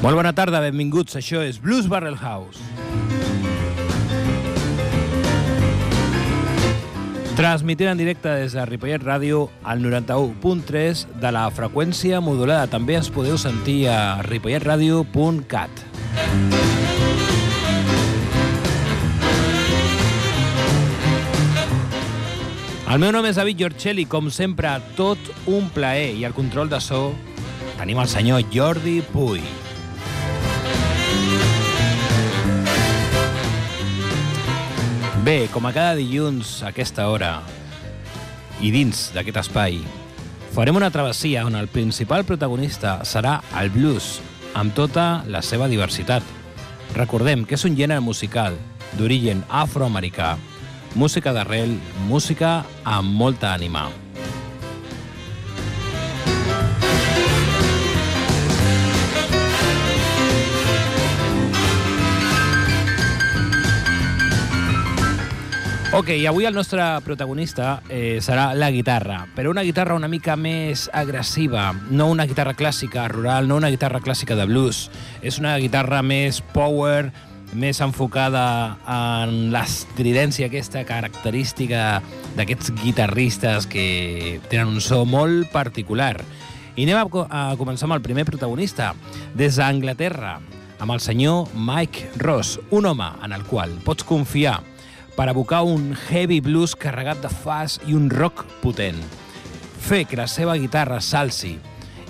Molt bona tarda, benvinguts. Això és Blues Barrel House. Transmitint en directe des de Ripollet Ràdio al 91.3 de la freqüència modulada. També ens podeu sentir a ripolletradio.cat. El meu nom és David Giorcelli, com sempre, tot un plaer i el control de so tenim el senyor Jordi Puy. Bé, com a cada dilluns a aquesta hora i dins d'aquest espai, farem una travessia on el principal protagonista serà el blues, amb tota la seva diversitat. Recordem que és un gènere musical d'origen afroamericà, música d'arrel, música amb molta ànima. Ok, avui el nostre protagonista eh, serà la guitarra, però una guitarra una mica més agressiva, no una guitarra clàssica rural, no una guitarra clàssica de blues. És una guitarra més power, més enfocada en l'estridència aquesta característica d'aquests guitarristes que tenen un so molt particular. I anem a, a començar amb el primer protagonista, des d'Anglaterra, amb el senyor Mike Ross, un home en el qual pots confiar per abocar un heavy blues carregat de fas i un rock potent. Fer que la seva guitarra salsi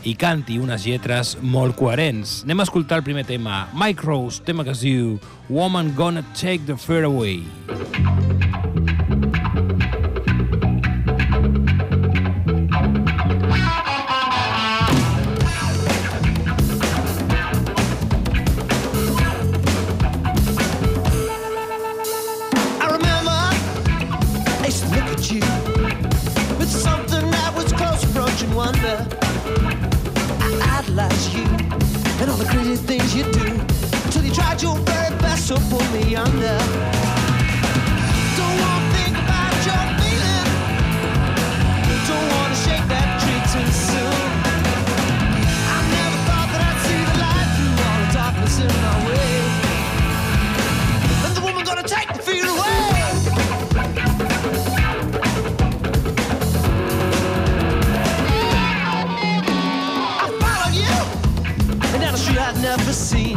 i canti unes lletres molt coherents. Anem a escoltar el primer tema. Mike Rose, tema que es diu Woman Gonna Take the Fear Away. I Never seen.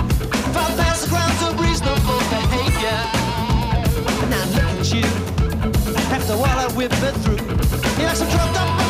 Past the grounds of reasonable behavior. Now look at you. After all I whipped it through, you're like some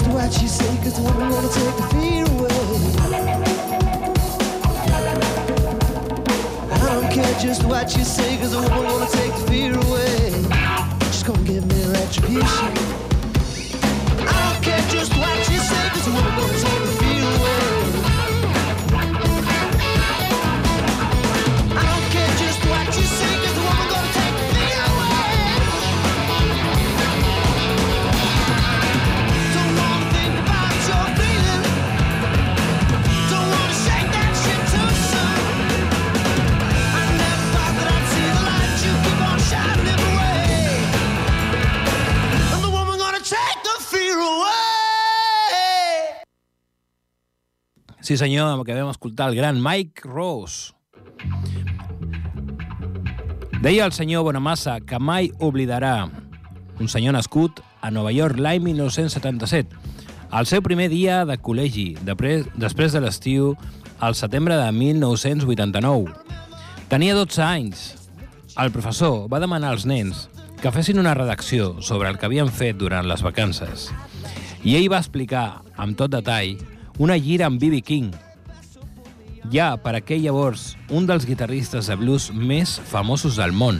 Just what you say, cause the woman wanna take the fear away. I don't care just what you say, cause the woman wanna take the fear away. She's gonna give me retribution. I don't care just what you say, cause the woman wanna take the fear away. Sí senyor, que vam escoltar el gran Mike Rose. Deia el senyor Bonamassa que mai oblidarà un senyor nascut a Nova York l'any 1977, el seu primer dia de col·legi, després de l'estiu, al setembre de 1989. Tenia 12 anys. El professor va demanar als nens que fessin una redacció sobre el que havien fet durant les vacances. I ell va explicar, amb tot detall, una gira amb B.B. King, ja per aquell llavors un dels guitarristes de blues més famosos del món.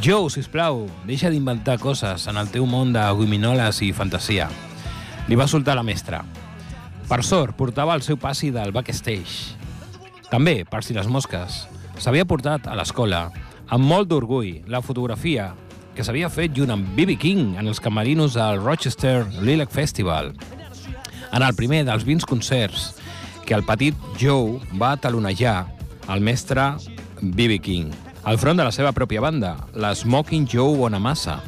Joe, sisplau, deixa d'inventar coses en el teu món de gominoles i fantasia. Li va soltar la mestra. Per sort, portava el seu passi del backstage. També, per si les mosques, s'havia portat a l'escola amb molt d'orgull la fotografia que s'havia fet junt amb B.B. King en els camerinos del Rochester Lilac Festival. En el primer dels 20 concerts que el petit Joe va talonejar el mestre B.B. King al front de la seva pròpia banda, la Smoking Joe Bonamassa.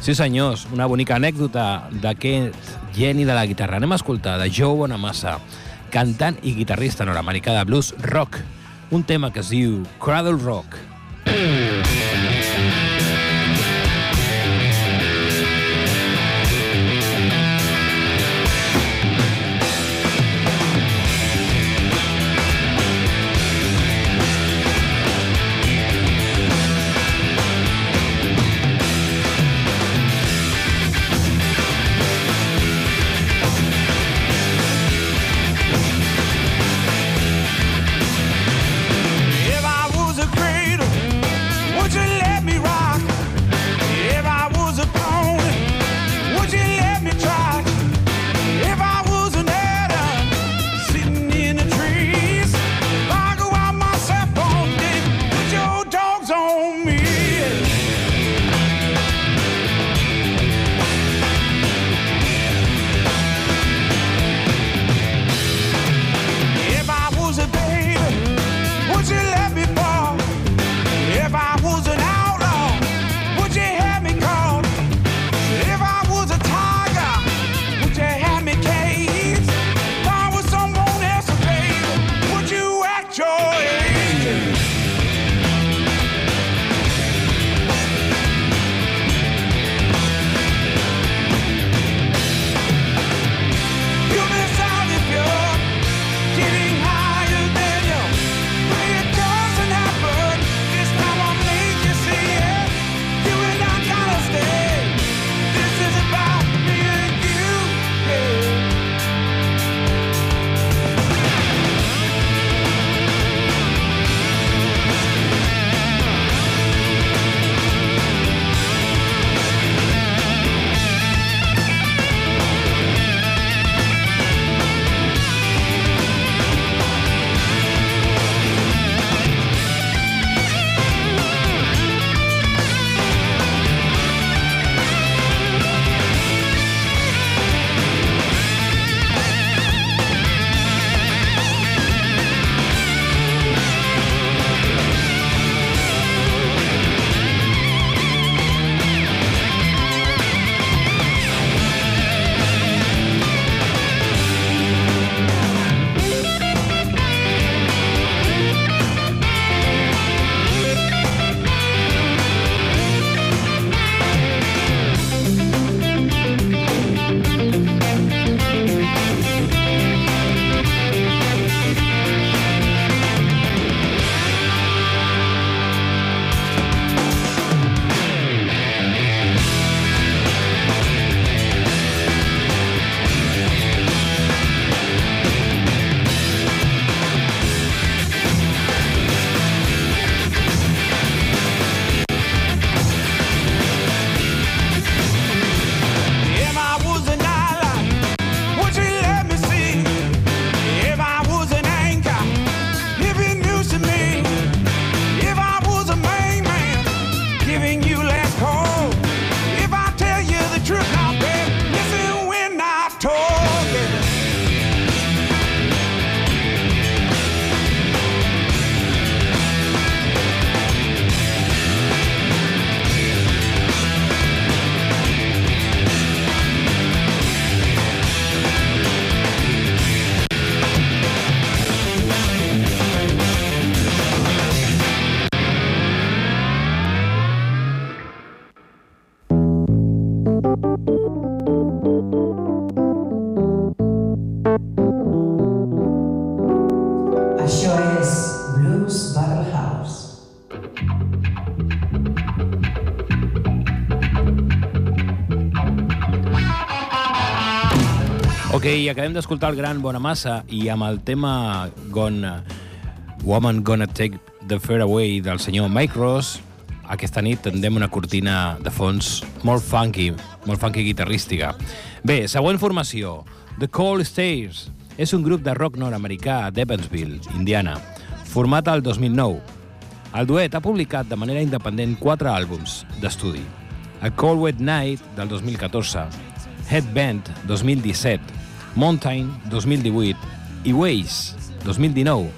Sí, senyors, una bonica anècdota d'aquest geni de la guitarra. Anem a escoltar de Joe Bonamassa, cantant i guitarrista nord-americà de blues rock, un tema que es diu Cradle Rock. Ok, acabem d'escoltar el gran Bonamassa i amb el tema Gonna, Woman Gonna Take the Fair Away del senyor Mike Ross, aquesta nit tendem una cortina de fons molt funky, molt funky guitarrística. Bé, següent formació, The Cold Stairs. És un grup de rock nord-americà d'Evansville, Indiana, format al 2009. El duet ha publicat de manera independent quatre àlbums d'estudi. A Cold Wet Night, del 2014, Headband, 2017, Mountain, 2018 i Waze, 2019.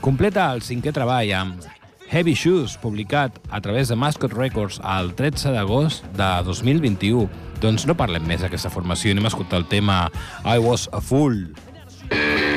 Completa el cinquè treball amb Heavy Shoes, publicat a través de Mascot Records el 13 d'agost de 2021. Doncs no parlem més d'aquesta formació, anem a escoltar el tema I Was a Fool. And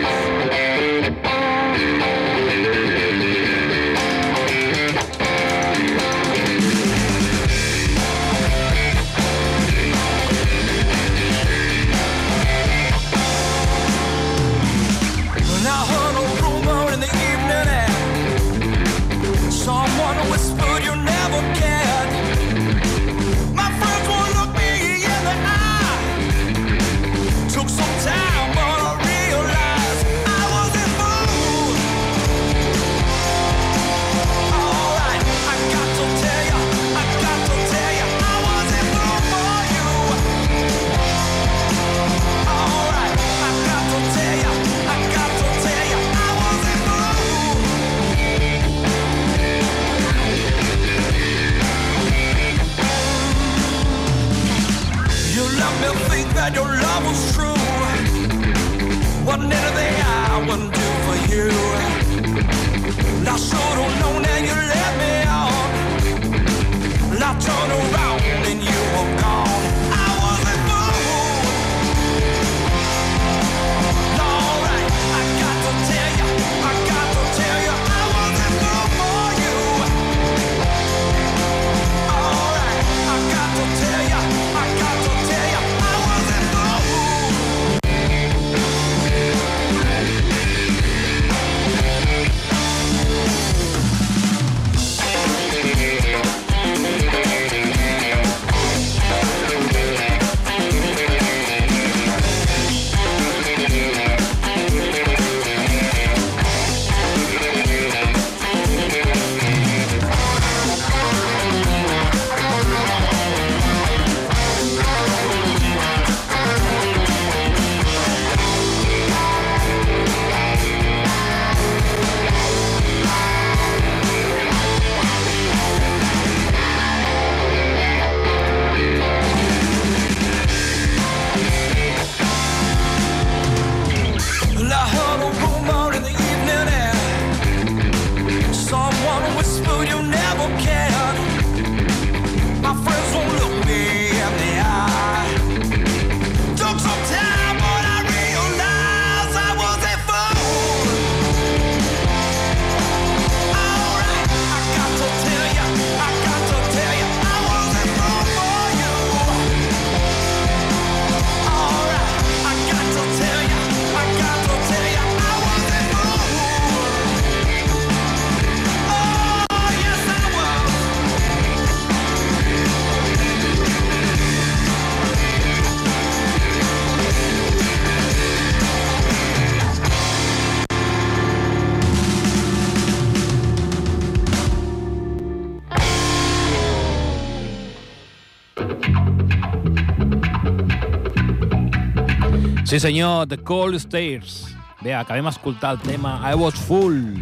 Sí senyor, The Cold Stairs. Bé, acabem d'escoltar el tema I Was Full.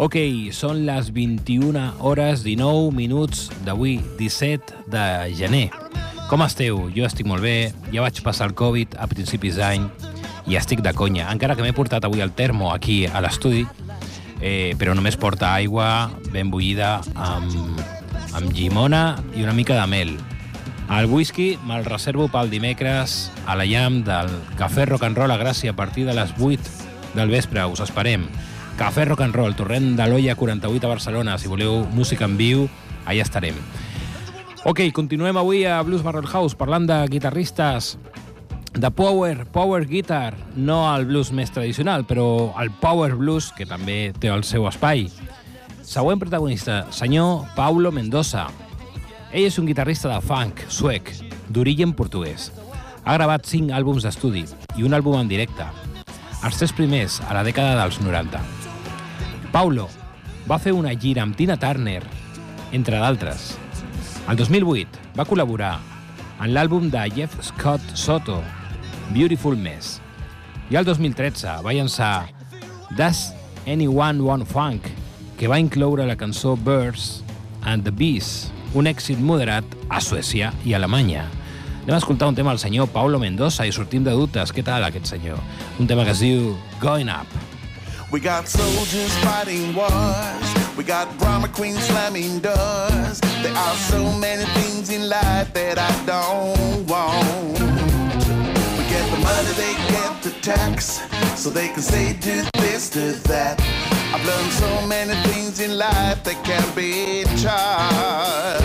Ok, són les 21 hores 19 minuts d'avui, 17 de gener. Com esteu? Jo estic molt bé, ja vaig passar el Covid a principis d'any i estic de conya, encara que m'he portat avui el termo aquí a l'estudi, eh, però només porta aigua ben bullida amb, amb llimona i una mica de mel. El whisky me'l reservo pel dimecres a la llam del Cafè Rock and Roll a Gràcia a partir de les 8 del vespre. Us esperem. Cafè Rock and Roll, torrent de l'Olla 48 a Barcelona. Si voleu música en viu, allà estarem. Ok, continuem avui a Blues Barrel House parlant de guitarristes de power, power guitar, no el blues més tradicional, però el power blues, que també té el seu espai. Següent protagonista, senyor Paulo Mendoza. Ell és un guitarrista de funk suec, d'origen portuguès. Ha gravat cinc àlbums d'estudi i un àlbum en directe, els tres primers a la dècada dels 90. Paulo va fer una gira amb Tina Turner, entre d'altres. El 2008 va col·laborar en l'àlbum de Jeff Scott Soto, Beautiful Mess. I el 2013 va llançar Does Anyone Want Funk, que va incloure la cançó Birds and the Bees, un èxit moderat a Suècia i Alemanya. Anem a escoltar un tema del senyor Paulo Mendoza i sortim de dubtes. Què tal aquest senyor? Un tema que es diu Going Up. We got soldiers fighting wars. We got drama queens slamming doors. There are so many things in life that I don't want. We get the money, they get the tax. So they can say do this, do that. I've learned so many things in life that can't be charged.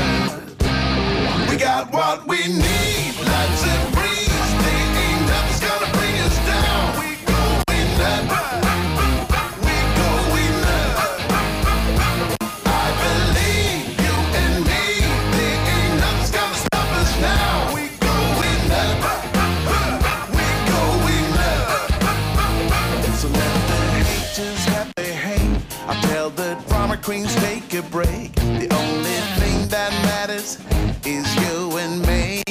We got what we need. Life's queens take a break. The only thing that matters is you and me.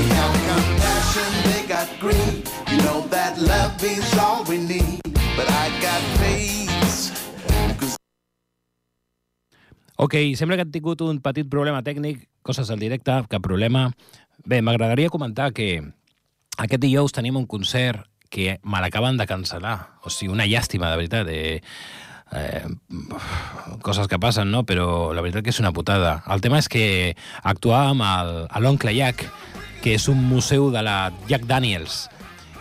We have compassion, they got greed. You know that love is all we need. But I got faith. Ok, sembla que han tingut un petit problema tècnic, coses del directe, cap problema. Bé, m'agradaria comentar que aquest dijous tenim un concert que me l'acaben de cancel·lar. O sigui, una llàstima, de veritat. Eh, eh, coses que passen, no? Però la veritat que és una putada. El tema és que actuàvem a l'Oncle Jack, que és un museu de la Jack Daniels,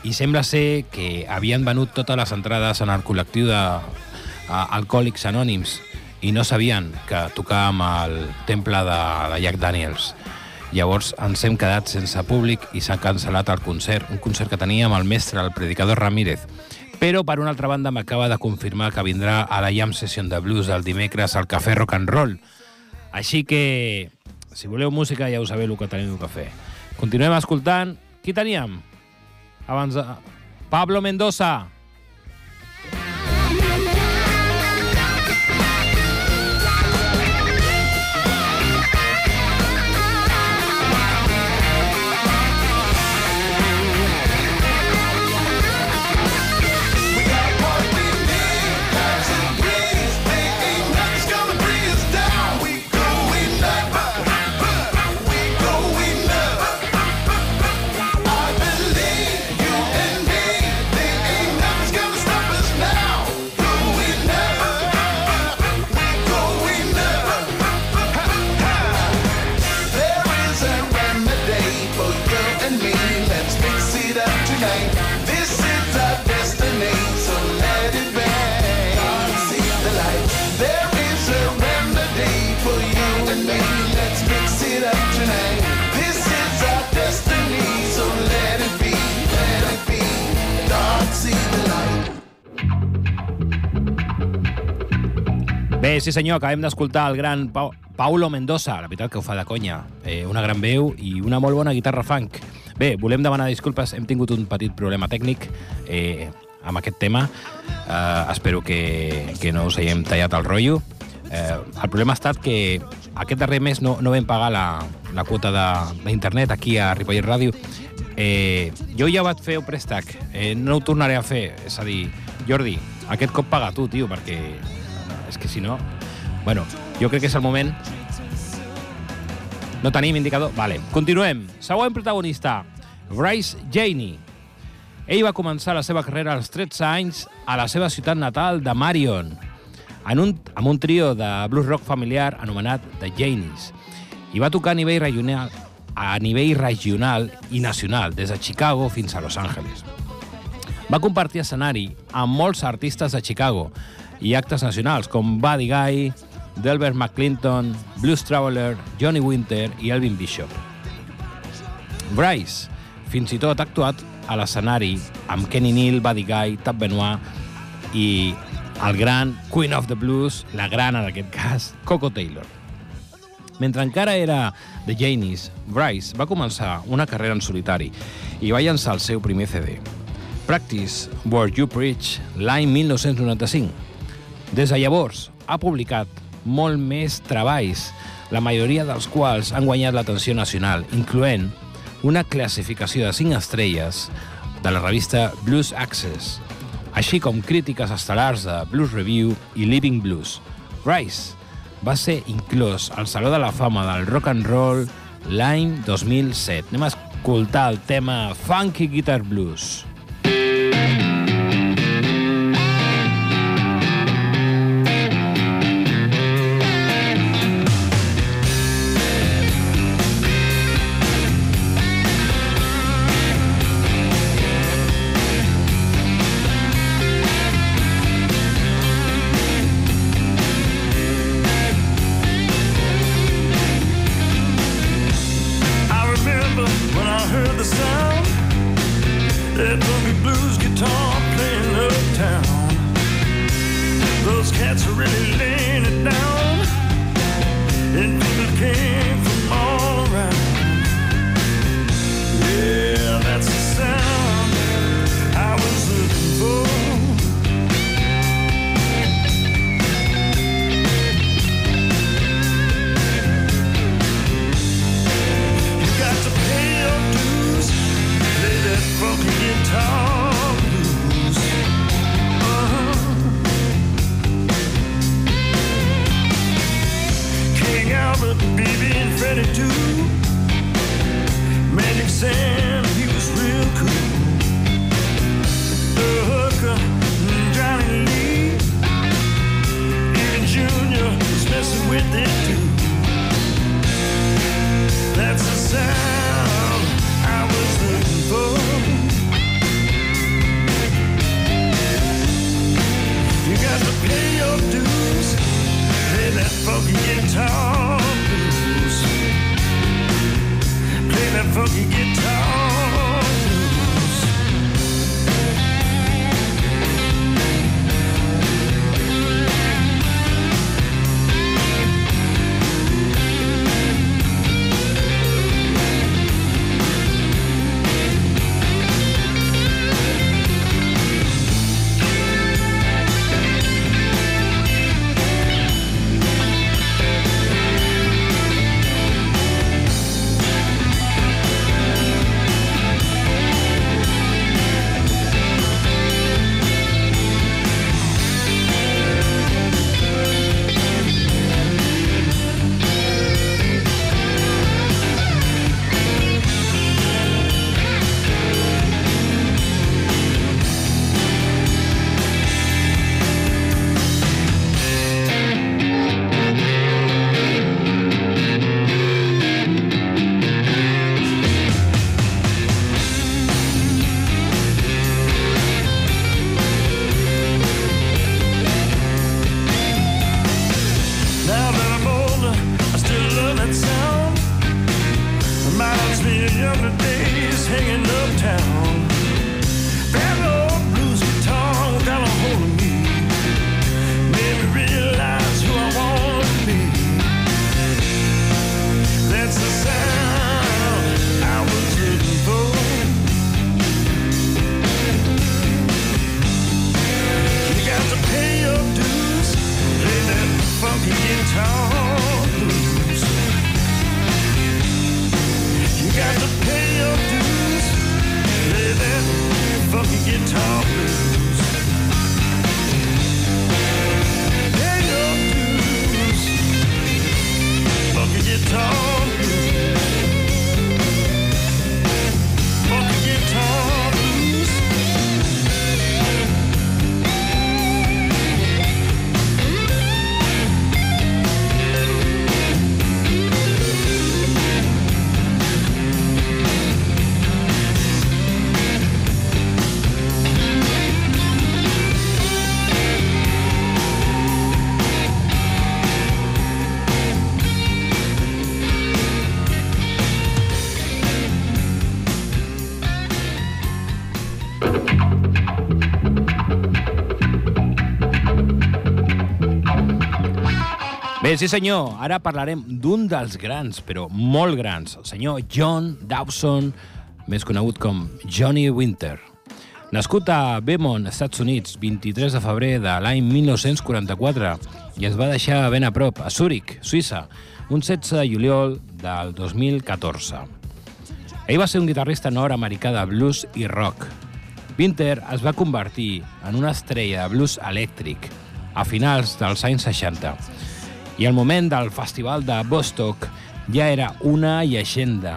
i sembla ser que havien venut totes les entrades en el col·lectiu d'Alcohòlics Anònims i no sabien que tocàvem al temple de, de Jack Daniels. Llavors ens hem quedat sense públic i s'ha cancel·lat el concert, un concert que teníem el mestre, el predicador Ramírez. Però, per una altra banda, m'acaba de confirmar que vindrà a la Jam Session de Blues el dimecres al Cafè Rock and Roll. Així que, si voleu música, ja ho sabeu el que teniu que fer. Continuem escoltant. Qui teníem? Abans de... Pablo Mendoza. Bé, sí senyor, acabem d'escoltar el gran pa Paulo Mendoza, la veritat que ho fa de conya. Eh, una gran veu i una molt bona guitarra funk. Bé, volem demanar disculpes, hem tingut un petit problema tècnic eh, amb aquest tema. Eh, espero que, que no us haguem tallat el rotllo. Eh, el problema ha estat que aquest darrer mes no, no vam pagar la, la quota d'internet aquí a Ripollet Ràdio. Eh, jo ja vaig fer un préstec, eh, no ho tornaré a fer. És a dir, Jordi, aquest cop paga tu, tio, perquè és que si no... Bueno, jo crec que és el moment... No tenim indicador? Vale, continuem. Següent protagonista, Bryce Janey. Ell va començar la seva carrera als 13 anys a la seva ciutat natal de Marion, en un, amb un trio de blues rock familiar anomenat The Janeys, i va tocar a nivell regional, a nivell regional i nacional, des de Chicago fins a Los Angeles. Va compartir escenari amb molts artistes de Chicago i actes nacionals com Buddy Guy, Delbert McClinton, Blues Traveler, Johnny Winter i Elvin Bishop. Bryce fins i tot ha actuat a l'escenari amb Kenny Neal, Buddy Guy, Tab Benoit i el gran Queen of the Blues, la gran en aquest cas, Coco Taylor. Mentre encara era de Janis, Bryce va començar una carrera en solitari i va llançar el seu primer CD. Practice Where You Preach, l'any 1995, des de llavors, ha publicat molt més treballs, la majoria dels quals han guanyat l'atenció nacional, incloent una classificació de 5 estrelles de la revista Blues Access, així com crítiques estel·lars de Blues Review i Living Blues. Rice va ser inclòs al Saló de la Fama del Rock and Roll l'any 2007. Anem a escoltar el tema Funky Guitar Blues. Bé, sí senyor, ara parlarem d'un dels grans, però molt grans, el senyor John Dawson, més conegut com Johnny Winter. Nascut a Beaumont, Estats Units, 23 de febrer de l'any 1944, i es va deixar ben a prop, a Zúrich, Suïssa, un 16 de juliol del 2014. Ell va ser un guitarrista nord-americà de blues i rock. Winter es va convertir en una estrella de blues elèctric a finals dels anys 60 i al moment del festival de Bostock ja era una llegenda.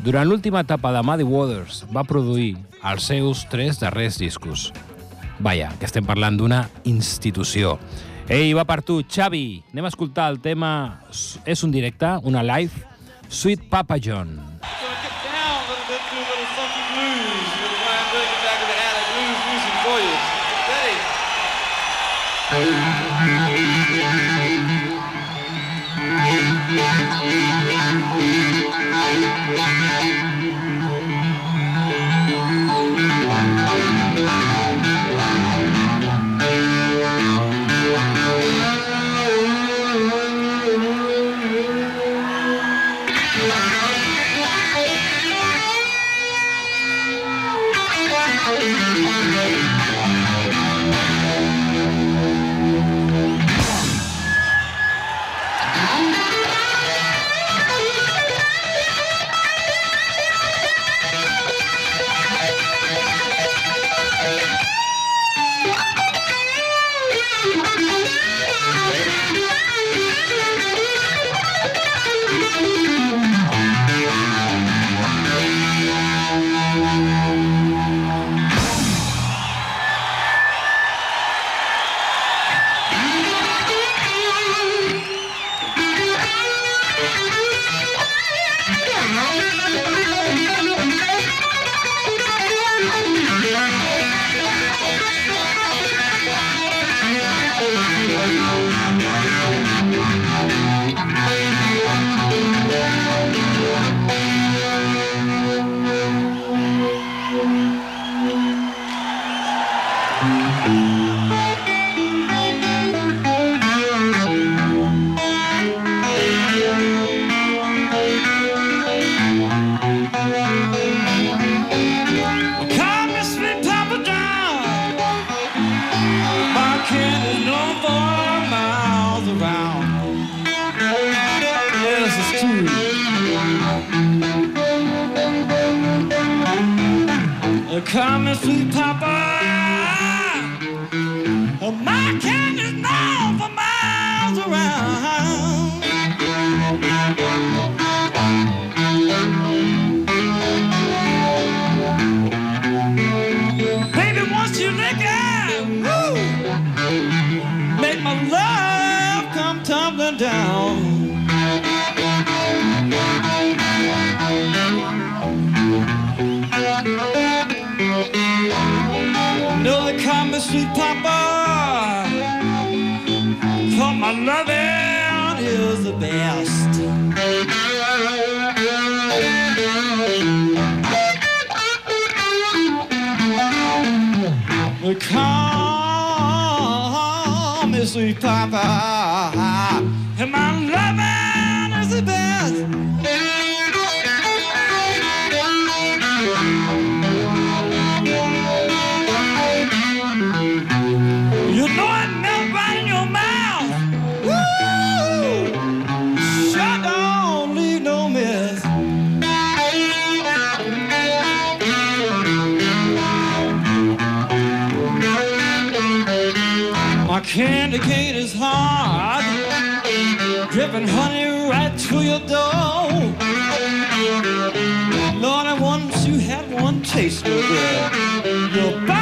Durant l'última etapa de Muddy Waters va produir els seus tres darrers discos. Vaja, que estem parlant d'una institució. Ei, va per tu, Xavi. Anem a escoltar el tema... És un directe, una live, Sweet Papa John. gonna get for you. Come and sweet sweet papa, and my loving your door. Lord, I once you had one taste of it,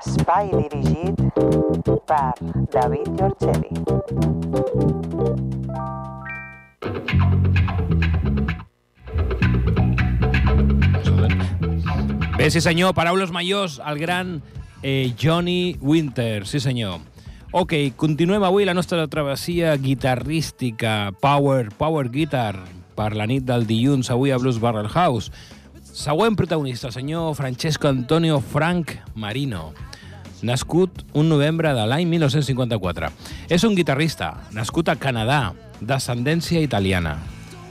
Espai dirigit per David Giorgetti. Bé, sí senyor, paraules majors, el gran eh, Johnny Winter, sí senyor. Ok, continuem avui la nostra travessia guitarrística, power, power guitar, per la nit del dilluns, avui a Blues Barrel House. Següent protagonista, senyor Francesco Antonio Frank Marino, nascut un novembre de l'any 1954. És un guitarrista, nascut a Canadà, d'ascendència italiana.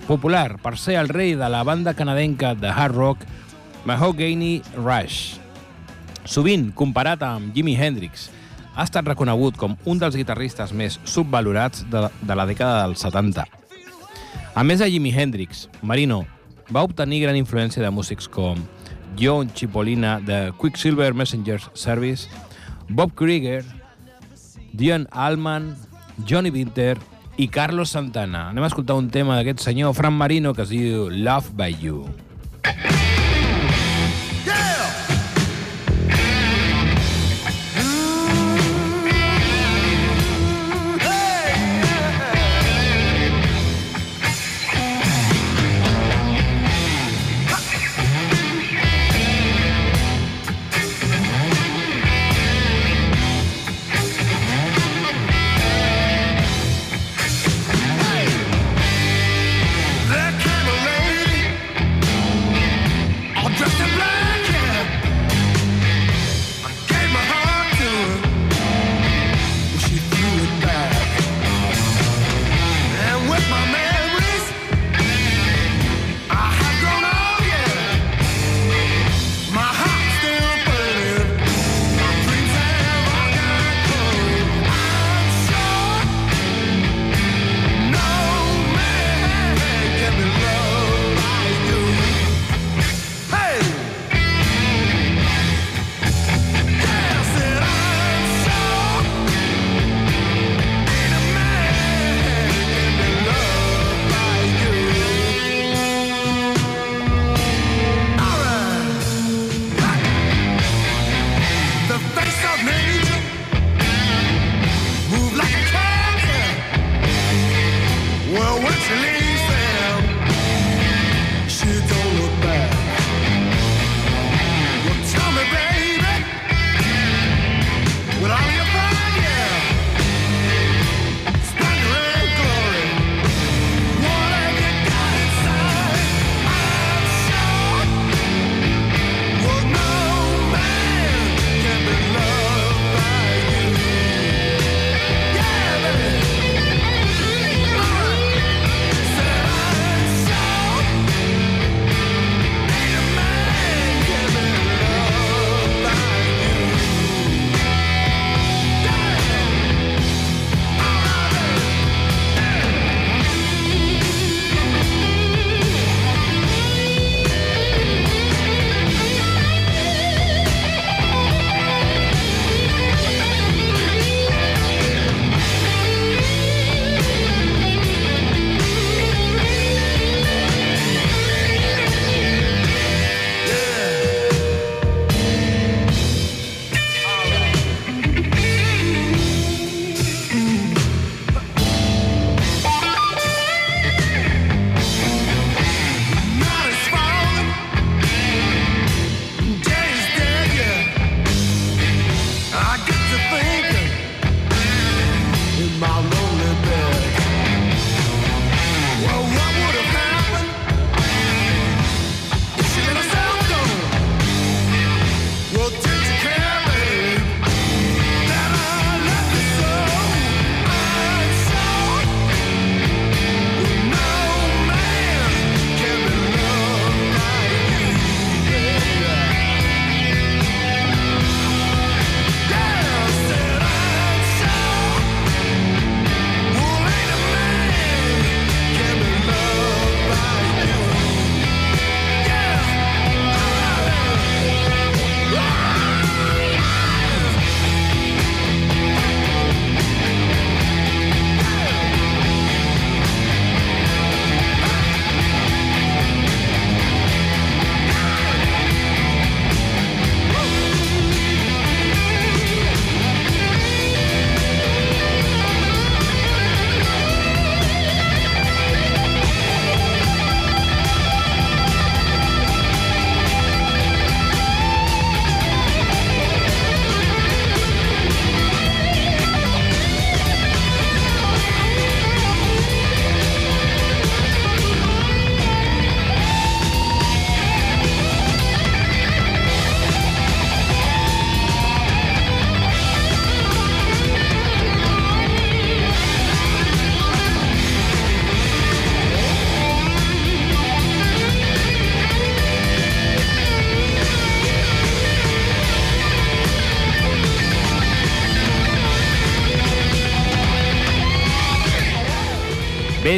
Popular per ser el rei de la banda canadenca de hard rock Mahogany Rush. Sovint comparat amb Jimi Hendrix, ha estat reconegut com un dels guitarristes més subvalorats de, de la dècada dels 70. A més de Jimi Hendrix, Marino va obtenir gran influència de músics com John Cipollina de Quicksilver Messenger Service, Bob Krieger, Dion Allman, Johnny Winter i Carlos Santana. Anem a escoltar un tema d'aquest senyor Fran Marino que es diu Love by You. There came a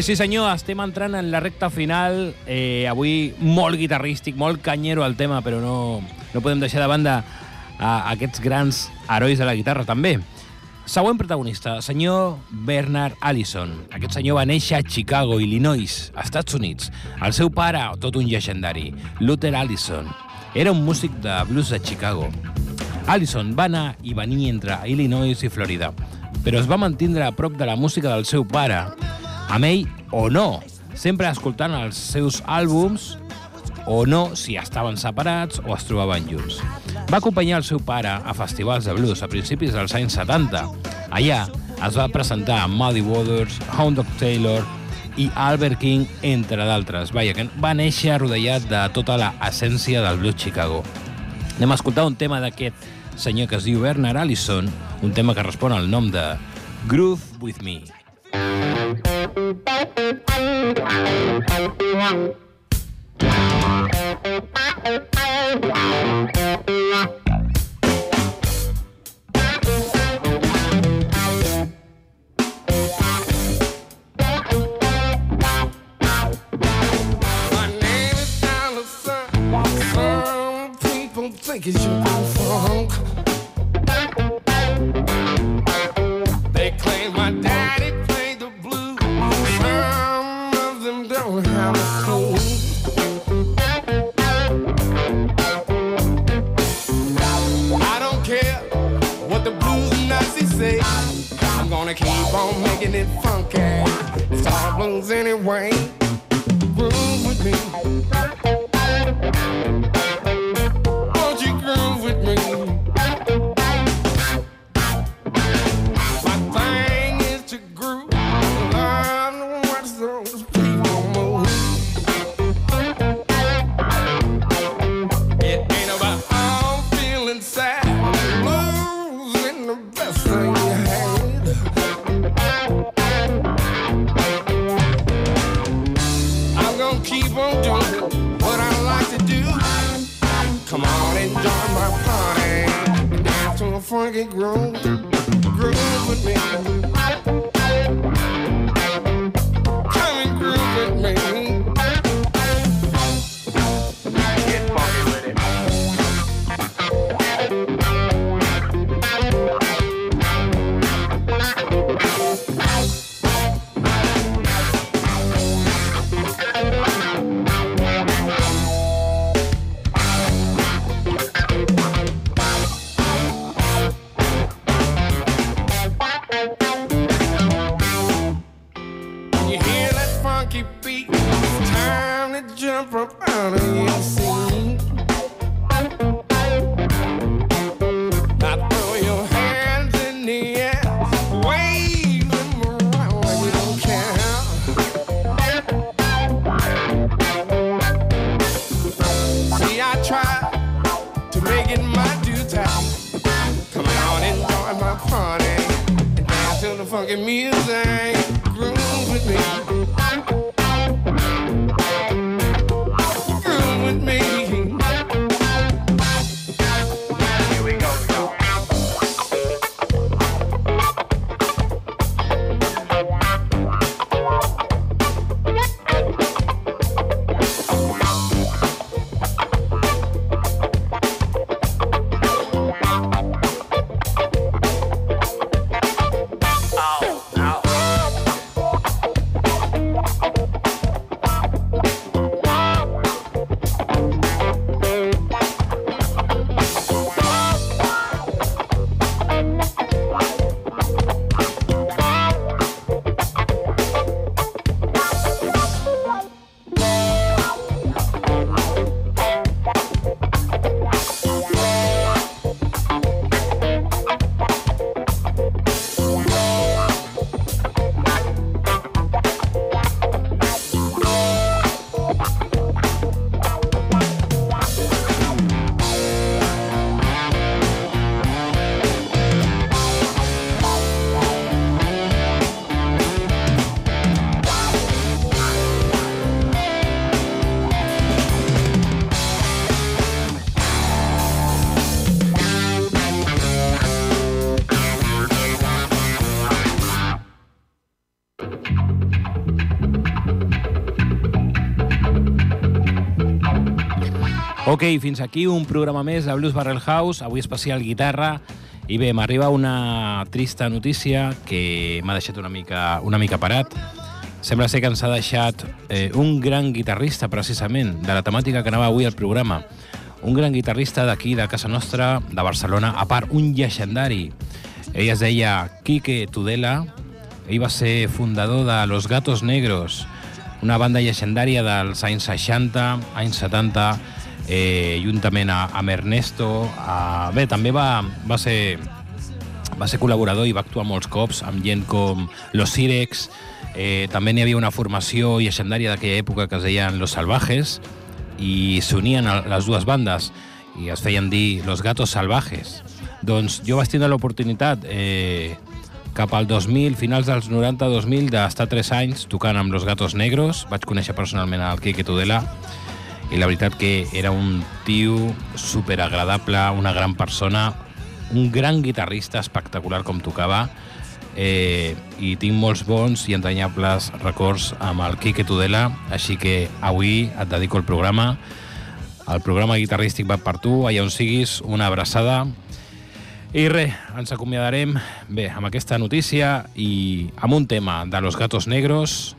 Bé, sí senyor, estem entrant en la recta final. Eh, avui molt guitarrístic, molt canyero el tema, però no, no podem deixar de banda a aquests grans herois de la guitarra també. Següent protagonista, senyor Bernard Allison. Aquest senyor va néixer a Chicago, Illinois, Estats Units. El seu pare, tot un llegendari, Luther Allison, era un músic de blues de Chicago. Allison va anar i venir entre Illinois i Florida, però es va mantindre a prop de la música del seu pare, amb ell o no, sempre escoltant els seus àlbums o no si estaven separats o es trobaven junts. Va acompanyar el seu pare a festivals de blues a principis dels anys 70. Allà es va presentar amb Muddy Waters, Hound Dog Taylor i Albert King, entre d'altres. Vaja, que va néixer rodellat de tota la essència del blues Chicago. Anem a escoltar un tema d'aquest senyor que es diu Bernard Allison, un tema que respon al nom de Groove With Me. Thank you. Making it funky. It's all blues anyway groove with me. Funky groove. Groove with me. Ok, fins aquí un programa més de Blues Barrel House, avui especial guitarra. I bé, m'arriba una trista notícia que m'ha deixat una mica, una mica parat. Sembla ser que ens ha deixat eh, un gran guitarrista, precisament, de la temàtica que anava avui al programa. Un gran guitarrista d'aquí, de casa nostra, de Barcelona, a part, un llegendari. Ell es deia Quique Tudela, ell va ser fundador de Los Gatos Negros, una banda llegendària dels anys 60, anys 70, eh, juntament a, amb Ernesto. A, bé, també va, va ser va ser col·laborador i va actuar molts cops amb gent com Los Sirex, eh, també n'hi havia una formació llegendària d'aquella època que es deien Los Salvajes i s'unien les dues bandes i es feien dir Los Gatos Salvajes. Doncs jo vaig tindre l'oportunitat eh, cap al 2000, finals dels 90-2000, d'estar 3 anys tocant amb Los Gatos Negros. Vaig conèixer personalment el Quique Tudela i la veritat que era un tio superagradable, una gran persona, un gran guitarrista espectacular com tocava eh, i tinc molts bons i entranyables records amb el Quique Tudela, així que avui et dedico el programa. El programa guitarrístic va per tu, allà on siguis, una abraçada. I res, ens acomiadarem bé amb aquesta notícia i amb un tema de Los Gatos Negros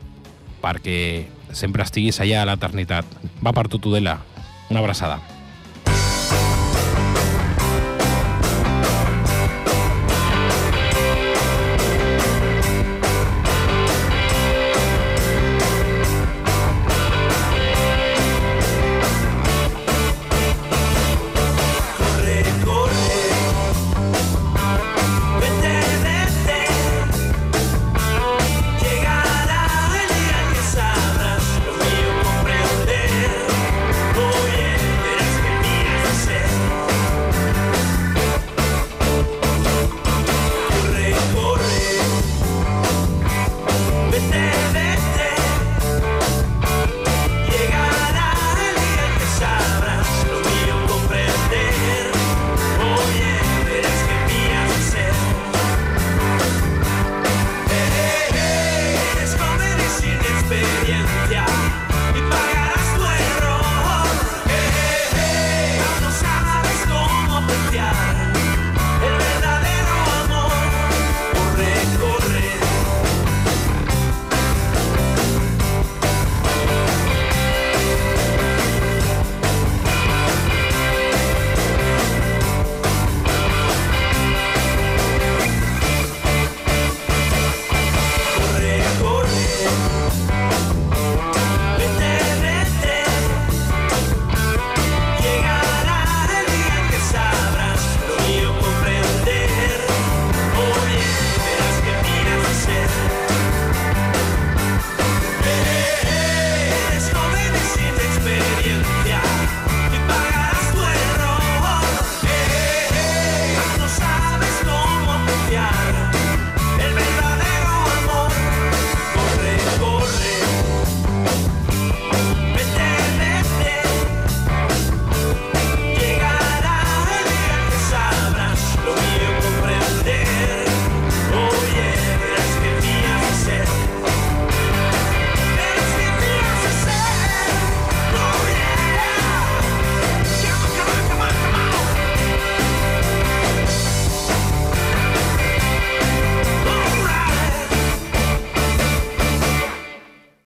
perquè sempre estiguis allà a l'eternitat. Va per tu, Tudela. Una abraçada.